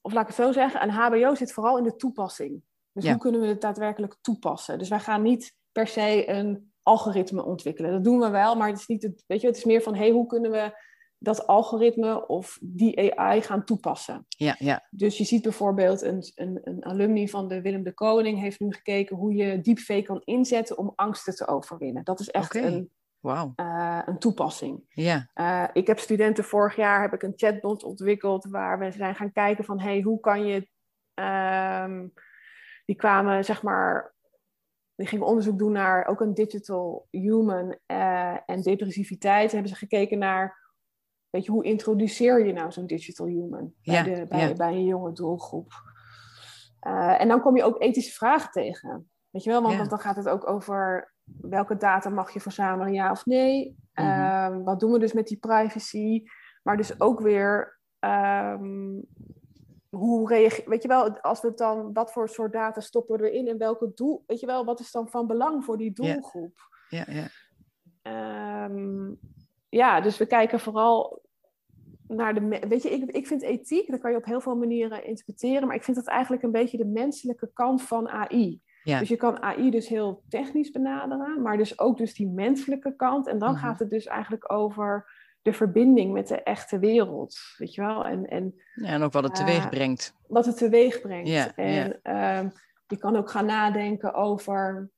Speaker 1: of laat ik het zo zeggen, een HBO zit vooral in de toepassing. Dus
Speaker 2: Ja.
Speaker 1: hoe kunnen we het daadwerkelijk toepassen? Dus wij gaan niet per se een algoritme ontwikkelen. Dat doen we wel, maar het is niet het, weet je, het is meer van, hey, hoe kunnen we dat algoritme of die AI gaan toepassen?
Speaker 2: Ja, ja,
Speaker 1: Dus je ziet bijvoorbeeld een, een, een alumni van de Willem de Koning heeft nu gekeken hoe je deepfake kan inzetten om angsten te overwinnen. Dat is echt een,
Speaker 2: wauw.
Speaker 1: eh, een toepassing.
Speaker 2: Ja,
Speaker 1: Eh, ik heb studenten vorig jaar heb ik een chatbot ontwikkeld waar we zijn gaan kijken van hey, hoe kan je. ehm, die kwamen zeg maar. Die gingen onderzoek doen naar ook een digital human eh, en depressiviteit. Hebben ze gekeken naar. Weet je, hoe introduceer je nou zo'n digital human bij,
Speaker 2: Ja,
Speaker 1: de, bij,
Speaker 2: ja.
Speaker 1: bij een jonge doelgroep? Eh, en dan kom je ook ethische vragen tegen. Weet je wel, want,
Speaker 2: Ja.
Speaker 1: want dan gaat het ook over welke data mag je verzamelen, ja of nee.
Speaker 2: Mhm.
Speaker 1: Ehm, wat doen we dus met die privacy? Maar dus ook weer, ehm, hoe reageer, weet je wel, als we het dan, wat voor soort data stoppen we erin en welke doel, weet je wel, wat is dan van belang voor die
Speaker 2: Ja.
Speaker 1: doelgroep?
Speaker 2: ja, ja.
Speaker 1: Ehm, ja, dus we kijken vooral naar de. Weet je, ik, ik vind ethiek, dat kan je op heel veel manieren interpreteren, maar ik vind dat eigenlijk een beetje de menselijke kant van AI.
Speaker 2: Ja.
Speaker 1: Dus je kan AI dus heel technisch benaderen, maar dus ook dus die menselijke kant. En dan
Speaker 2: Mhm.
Speaker 1: gaat het dus eigenlijk over de verbinding met de echte wereld, weet je wel? En, en
Speaker 2: ja en ook wat het
Speaker 1: Eh,
Speaker 2: teweeg brengt.
Speaker 1: wat het teweeg brengt.
Speaker 2: Ja,
Speaker 1: en ehm, je kan ook gaan nadenken over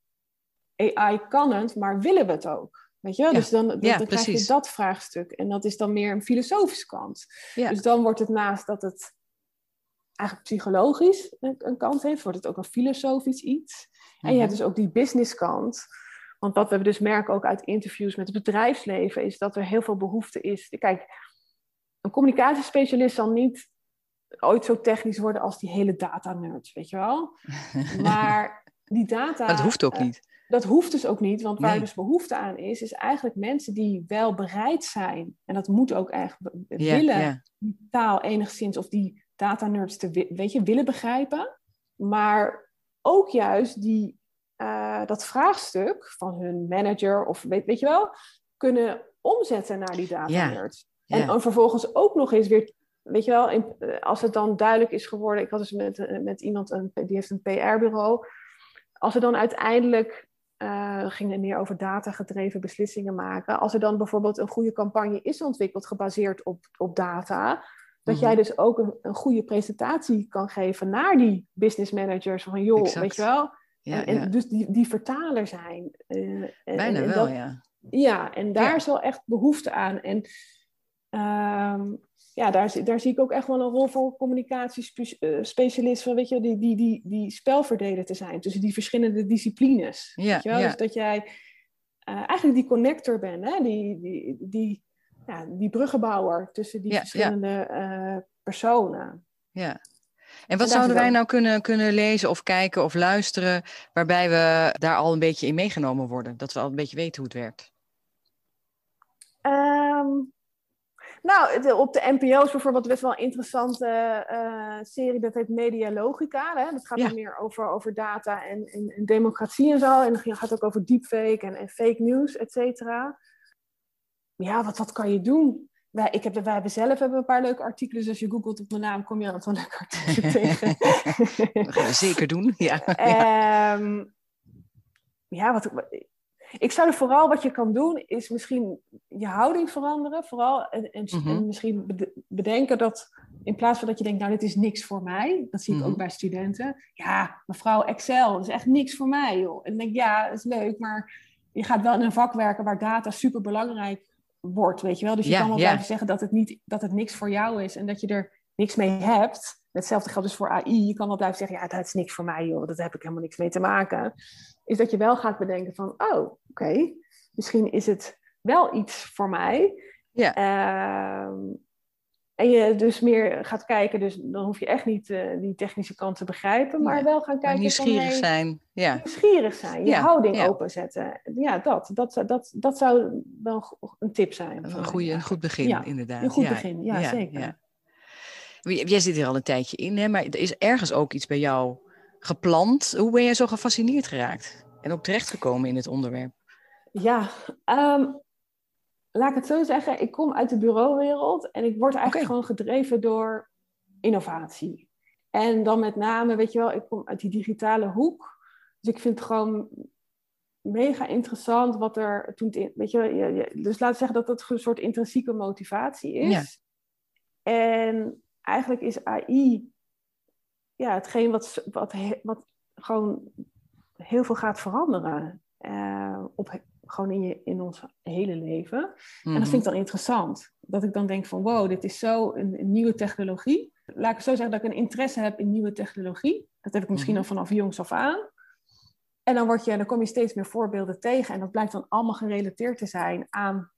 Speaker 1: AI kan het, maar willen we het ook? Weet je wel?
Speaker 2: Ja,
Speaker 1: Dus dan, dan,
Speaker 2: ja,
Speaker 1: dan krijg je dat vraagstuk. En dat is dan meer een filosofische kant.
Speaker 2: Ja.
Speaker 1: Dus dan wordt het naast dat het eigenlijk psychologisch een, een kant heeft, wordt het ook een filosofisch iets. En je hebt
Speaker 2: Mhm.
Speaker 1: dus ook die business kant. Want wat we dus merken ook uit interviews met het bedrijfsleven, is dat er heel veel behoefte is. Kijk, een communicatiespecialist zal niet ooit zo technisch worden als die hele data nerds, weet je wel? Maar die data.
Speaker 2: Maar dat hoeft ook
Speaker 1: eh,
Speaker 2: niet.
Speaker 1: dat hoeft dus ook niet, want waar
Speaker 2: Nee.
Speaker 1: dus behoefte aan is, is eigenlijk mensen die wel bereid zijn, en dat moet ook echt
Speaker 2: Ja,
Speaker 1: willen,
Speaker 2: ja.
Speaker 1: die taal enigszins of die data nerds te weet je, willen begrijpen, maar ook juist die, eh, dat vraagstuk van hun manager of weet, weet je wel, kunnen omzetten naar die data
Speaker 2: Ja.
Speaker 1: En vervolgens ook nog eens weer, weet je wel, in- eh, als het dan duidelijk is geworden, ik had dus met, eh, met iemand, een, die heeft een PR-bureau, als er dan uiteindelijk, uh, ging het meer over data gedreven beslissingen maken, als er dan bijvoorbeeld een goede campagne is ontwikkeld gebaseerd op, op data, dat jij mhm. dus ook een, een, goede presentatie kan geven naar die business managers. Van joh, weet je wel. Ja, en, dus die, die vertaler zijn.
Speaker 2: Uh, Bijna en, wel, ja.
Speaker 1: Ja, en daar is wel echt behoefte aan. En ehm, ja, daar, daar zie ik ook echt wel een rol voor communicatiespecialisten, weet je, die, die, die, die spelverdeler te zijn tussen die verschillende disciplines. Ja, weet je wel? Dus dat jij uh, eigenlijk die connector bent, hè? Die, die, die, ja, die bruggenbouwer tussen die verschillende uh, personen.
Speaker 2: Ja. En wat zouden wij nou kunnen, kunnen lezen of kijken of luisteren, waarbij we daar al een beetje in meegenomen worden? Dat we al een beetje weten hoe het werkt?
Speaker 1: Um, nou, op de NPO's bijvoorbeeld best wel een interessante uh, serie, dat heet Media Logica. Hè? Dat gaat ja. meer over, over data en, en, en, democratie en zo. En het gaat ook over deepfake en, en fake news, et cetera. Ja, wat, wat kan je doen? Wij, ik heb, wij hebben zelf hebben een paar leuke artikelen. Dus als je googelt op mijn naam, kom je aan een leuke artikelen tegen.
Speaker 2: Dat gaan we zeker doen, ja.
Speaker 1: Um, ja, wat, ik zou er vooral wat je kan doen, is misschien je houding veranderen. Vooral en, en, mhm. misschien bedenken dat in plaats van dat je denkt, nou, dit is niks voor mij. Dat zie ik ook mhm. bij studenten. Ja, mevrouw Excel, dat is echt niks voor mij. Joh. En dan denk ik, ja, dat is leuk, maar je gaat wel in een vak werken waar data super belangrijk wordt, weet je wel. Dus je kan wel blijven zeggen dat het, niet, dat het niks voor jou is en dat je er niks mee hebt. Hetzelfde geldt dus voor AI. Je kan wel blijven zeggen, ja, dat is niks voor mij, joh. Dat heb ik helemaal niks mee te maken. Is dat je wel gaat bedenken van, oh, oké, misschien is het wel iets voor mij. Ja. Ehm, en je dus meer gaat kijken, dus dan hoef je echt niet uh, die technische kant te begrijpen, maar wel gaan kijken.
Speaker 2: Nieuwsgierig van, zijn. Ja.
Speaker 1: Nieuwsgierig zijn, je houding openzetten. Ja, dat, dat, dat, dat zou wel een tip zijn.
Speaker 2: Een, goede, een goed begin, inderdaad.
Speaker 1: Een goed begin, ja, zeker.
Speaker 2: Jij zit hier al een tijdje in, hè, maar er is ergens ook iets bij jou gepland. Hoe ben jij zo gefascineerd geraakt en ook terechtgekomen in het onderwerp?
Speaker 1: Ja, ehm, laat ik het zo zeggen. Ik kom uit de bureauwereld en ik word eigenlijk gewoon gedreven door innovatie. En dan met name, weet je wel, ik kom uit die digitale hoek. Dus ik vind het gewoon mega interessant wat er toen... Weet je, dus laten we zeggen dat dat een soort intrinsieke motivatie is. Ja. En eigenlijk is AI ja, hetgeen wat, wat, wat gewoon heel veel gaat veranderen. Uh, op, gewoon in, je, in ons hele leven. En dat vind ik mhm. dan interessant. Dat ik dan denk van wow, dit is zo een, nieuwe technologie. Laat ik zo zeggen dat ik een interesse heb in nieuwe technologie. Dat heb ik misschien mm al vanaf jongs af aan. En dan, word je, dan kom je steeds meer voorbeelden tegen. En dat blijkt dan allemaal gerelateerd te zijn aan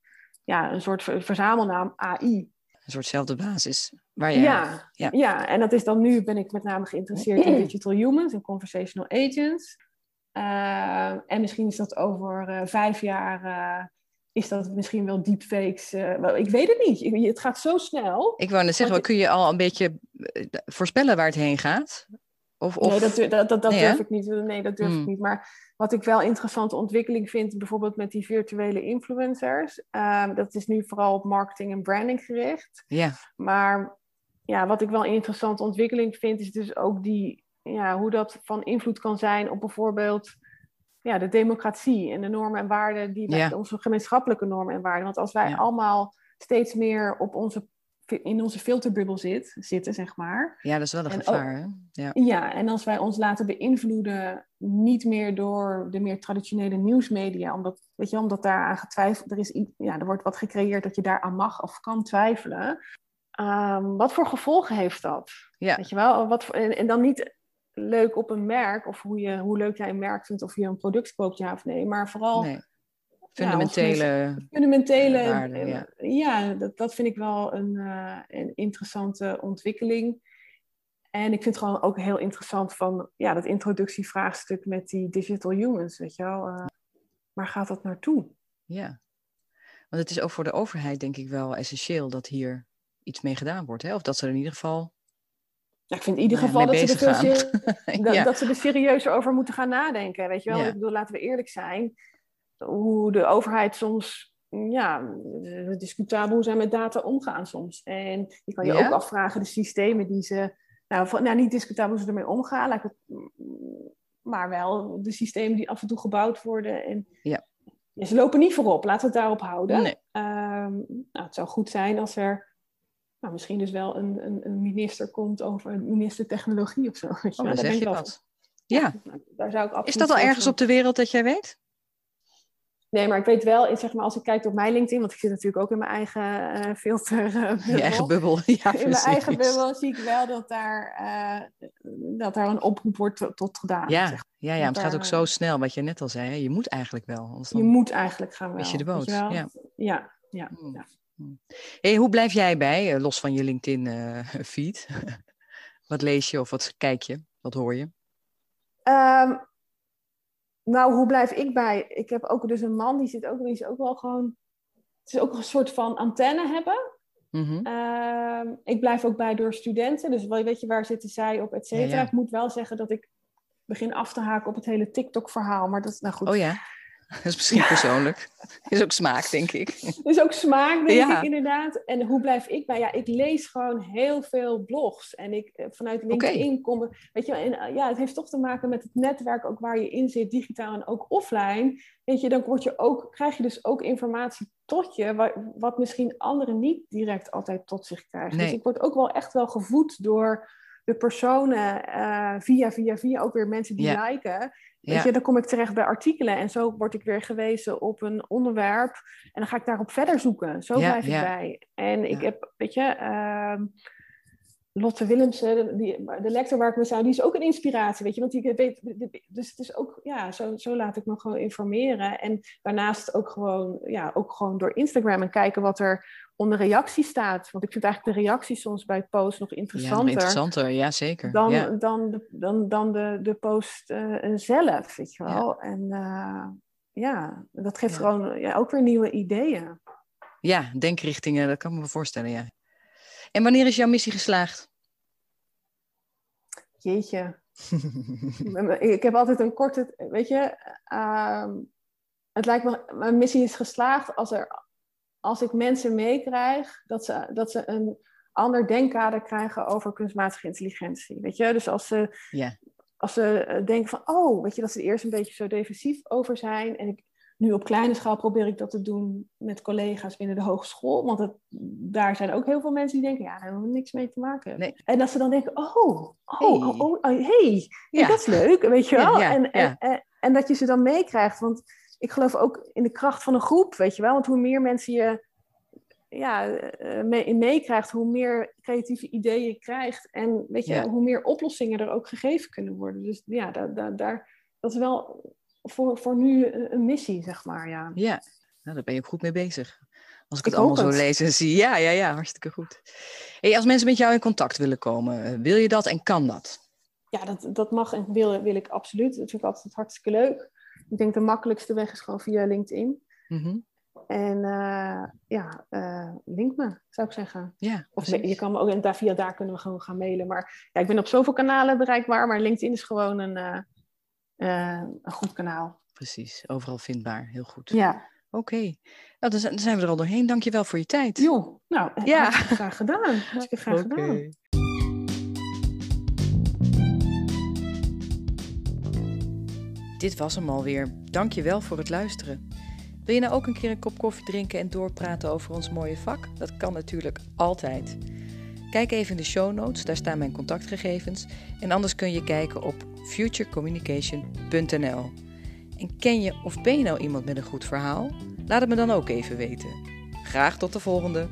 Speaker 1: ja, een soort verzamelnaam AI.
Speaker 2: Een soortzelfde basis. Waar je,
Speaker 1: ja, ja. ja, en dat is dan nu ben ik met name geïnteresseerd in digital humans en conversational agents. Uh, en misschien is dat over uh, vijf jaar, uh, is dat misschien wel deepfakes. ik weet het niet. het gaat zo snel.
Speaker 2: Ik wou net zeggen, kun je al een beetje voorspellen waar het heen gaat?
Speaker 1: Of, of... Nee, dat, dat, dat, dat durf ik niet. Nee, dat durf ik hmm. niet. Maar wat ik wel interessante ontwikkeling vind, bijvoorbeeld met die virtuele influencers. Ehm, dat is nu vooral op marketing en branding gericht. Ja. Maar ja, wat ik wel een interessante ontwikkeling vind, is dus ook die, ja, hoe dat van invloed kan zijn op bijvoorbeeld ja, de democratie en de normen en waarden, die ja. onze gemeenschappelijke normen en waarden. Want als wij allemaal steeds meer op onze in onze filterbubbel zit, zitten, zeg maar.
Speaker 2: Ja, dat is wel een gevaar. hè?
Speaker 1: Ja. ja, en als wij ons laten beïnvloeden, niet meer door de meer traditionele nieuwsmedia, omdat, weet je, omdat daar aan getwijfeld, er, is, ja, er wordt wat gecreëerd dat je daar aan mag of kan twijfelen. Ehm, wat voor gevolgen heeft dat? Ja. Weet je wel? Wat voor, en, dan niet leuk op een merk of hoe, je, hoe leuk jij een merk vindt of je een product koopt, ja of nee, maar vooral nee
Speaker 2: fundamentele,
Speaker 1: fundamentele waarden, ja. ja, dat, dat vind ik wel een, uh, een interessante ontwikkeling. En ik vind het gewoon ook heel interessant van ja, dat introductievraagstuk met die digital humans, weet je wel. Uh, waar gaat dat naartoe?
Speaker 2: Ja, want het is ook voor de overheid denk ik wel essentieel dat hier iets mee gedaan wordt. Hè? Of dat ze er in ieder geval
Speaker 1: ja, ik vind in ieder geval dat ze, er veel dat, dat, ze er serieuzer over moeten gaan nadenken. Weet je wel? Ik bedoel, laten we eerlijk zijn hoe de overheid soms ja, discutabel zijn met data omgaan soms. En je kan je ook afvragen, de systemen die ze, nou, nou niet discutabel ze ermee omgaan, maar wel de systemen die af en toe gebouwd worden. En
Speaker 2: Ja.
Speaker 1: Ze lopen niet voorop, laten we het daarop houden.
Speaker 2: Nee.
Speaker 1: Ehm, nou, het zou goed zijn als er nou, misschien dus wel een, een, een minister komt over een minister technologie of zo.
Speaker 2: Oh, dan zeg je wat. Ja.
Speaker 1: nou, daar zou ik
Speaker 2: Is dat al ergens op de wereld dat jij weet?
Speaker 1: Nee, maar ik weet wel, zeg maar, als ik kijk op mijn LinkedIn, want ik zit natuurlijk ook in mijn eigen eh, filter. eh,
Speaker 2: Je eigen
Speaker 1: bubbel.
Speaker 2: Ja,
Speaker 1: in mijn eigen bubbel zie ik wel dat daar, eh, dat daar een oproep wordt tot, gedaan.
Speaker 2: Ja,
Speaker 1: zeg.
Speaker 2: ja, ja, het gaat ook zo snel, wat je net al zei. Hè? Je moet eigenlijk wel. Dan...
Speaker 1: Je moet eigenlijk gaan wel.
Speaker 2: mis je de boot,
Speaker 1: wel.
Speaker 2: ja.
Speaker 1: ja, ja,
Speaker 2: Hmm.
Speaker 1: ja.
Speaker 2: Hey, hoe blijf jij bij, eh, los van je LinkedIn-feed? wat lees je of wat kijk je? Wat hoor je?
Speaker 1: Ehm, nou, hoe blijf ik bij? Ik heb ook dus een man, die zit ook, die is ook wel gewoon... Het is ook een soort van antenne hebben.
Speaker 2: Mhm.
Speaker 1: Ehm, ik blijf ook bij door studenten. Dus weet je, waar zitten zij op, et cetera.
Speaker 2: Ja, ja.
Speaker 1: Ik moet wel zeggen dat ik begin af te haken op het hele TikTok-verhaal. Maar dat is nou goed.
Speaker 2: Oh ja, dat is misschien persoonlijk. is ook smaak, denk ik.
Speaker 1: Dus ook smaak, denk
Speaker 2: Ja.
Speaker 1: ik inderdaad. En hoe blijf ik bij? Ja, ik lees gewoon heel veel blogs. En ik eh, vanuit LinkedIn kom... ik- Weet je, en, eh, ja, het heeft toch te maken met het netwerk ook waar je in zit, digitaal en ook offline. Weet je, dan word je ook, krijg je dus ook informatie tot je, wa- wat misschien anderen niet direct altijd tot zich krijgen.
Speaker 2: Nee.
Speaker 1: Dus ik word ook wel echt wel gevoed door de personen eh, via, via, via ook weer mensen die liken. Weet
Speaker 2: Ja.
Speaker 1: je, dan kom ik terecht bij artikelen en zo word ik weer gewezen op een onderwerp en dan ga ik daarop verder zoeken. Zo
Speaker 2: Ja,
Speaker 1: blijf ik
Speaker 2: ja.
Speaker 1: bij. En ik heb, weet je, ehm, Lotte Willemsen, de, die, de lector waar ik me zou, die is ook een inspiratie, weet je, want die weet, dus het is ook, ja, zo, zo laat ik me gewoon informeren. En daarnaast ook gewoon, ja, ook gewoon door Instagram en kijken wat er onder reactie staat. Want ik vind eigenlijk de reacties soms bij posts nog
Speaker 2: Ja, nog
Speaker 1: interessanter
Speaker 2: interessanter, ja zeker.
Speaker 1: dan,
Speaker 2: ja.
Speaker 1: dan, de, dan, dan de, de post eh, zelf, weet je wel. En eh, ja, dat geeft
Speaker 2: Ja.
Speaker 1: gewoon ja, ook weer nieuwe ideeën.
Speaker 2: ja, denkrichtingen, dat kan ik me voorstellen, ja. En wanneer is jouw missie geslaagd?
Speaker 1: Jeetje. ik heb altijd een korte, weet je, ehm, het lijkt me, mijn missie is geslaagd als, er, als ik mensen meekrijg dat ze, dat ze een ander denkkader krijgen over kunstmatige intelligentie. Weet je, dus als ze,
Speaker 2: Ja.
Speaker 1: als ze eh, denken van, oh, weet je, dat ze er eerst een beetje zo defensief over zijn. En ik, nu op kleine schaal probeer ik dat te doen met collega's binnen de hogeschool. Want het, daar zijn ook heel veel mensen die denken, ja, daar hebben we niks mee te maken.
Speaker 2: Nee.
Speaker 1: En dat ze dan denken, oh, oh,
Speaker 2: Hey.
Speaker 1: oh, oh, oh, hey,
Speaker 2: Ja.
Speaker 1: dat is leuk, weet je wel.
Speaker 2: ja,
Speaker 1: en,
Speaker 2: ja.
Speaker 1: En, en, en dat je ze dan meekrijgt. Want ik geloof ook in de kracht van een groep, weet je wel. Want hoe meer mensen je ja, eh, mee, meekrijgt, hoe meer creatieve ideeën je krijgt. En weet je, hoe meer oplossingen er ook gegeven kunnen worden. Dus ja, daar, daar, daar, dat is wel voor, voor nu een een missie, zeg maar. Ja.
Speaker 2: Ja, nou, daar ben je ook goed mee bezig. Als ik
Speaker 1: Ik
Speaker 2: het allemaal zo lees en zie. Ja, ja, ja, hartstikke goed. Hey, als mensen met jou in contact willen komen, eh, wil je dat en kan dat?
Speaker 1: ja, dat, dat mag en wil, wil ik absoluut. Dat vind ik altijd hartstikke leuk. Ik denk de makkelijkste weg is gewoon via LinkedIn.
Speaker 2: Mhm.
Speaker 1: En eh, ja, eh, link me, zou ik zeggen.
Speaker 2: Ja,
Speaker 1: Of je kan me ook, en daar, via daar kunnen we gewoon gaan mailen. Maar ja, ik ben op zoveel kanalen bereikbaar, maar LinkedIn is gewoon een, eh, eh, een goed kanaal.
Speaker 2: precies. Overal vindbaar. Heel goed.
Speaker 1: Ja,
Speaker 2: Oké. Nou, dan zijn we er al doorheen. Dankjewel voor je tijd.
Speaker 1: joh. Nou,
Speaker 2: Ja.
Speaker 1: ja. graag gedaan. Hartstikke graag gedaan.
Speaker 2: Dit was hem alweer. Dankjewel voor het luisteren. Wil je nou ook een keer een kop koffie drinken en doorpraten over ons mooie vak? Dat kan natuurlijk altijd. Kijk even in de show notes, daar staan mijn contactgegevens. En anders kun je kijken op futurecommunication.nl. En ken je of ben je nou iemand met een goed verhaal? Laat het me dan ook even weten. Graag tot de volgende!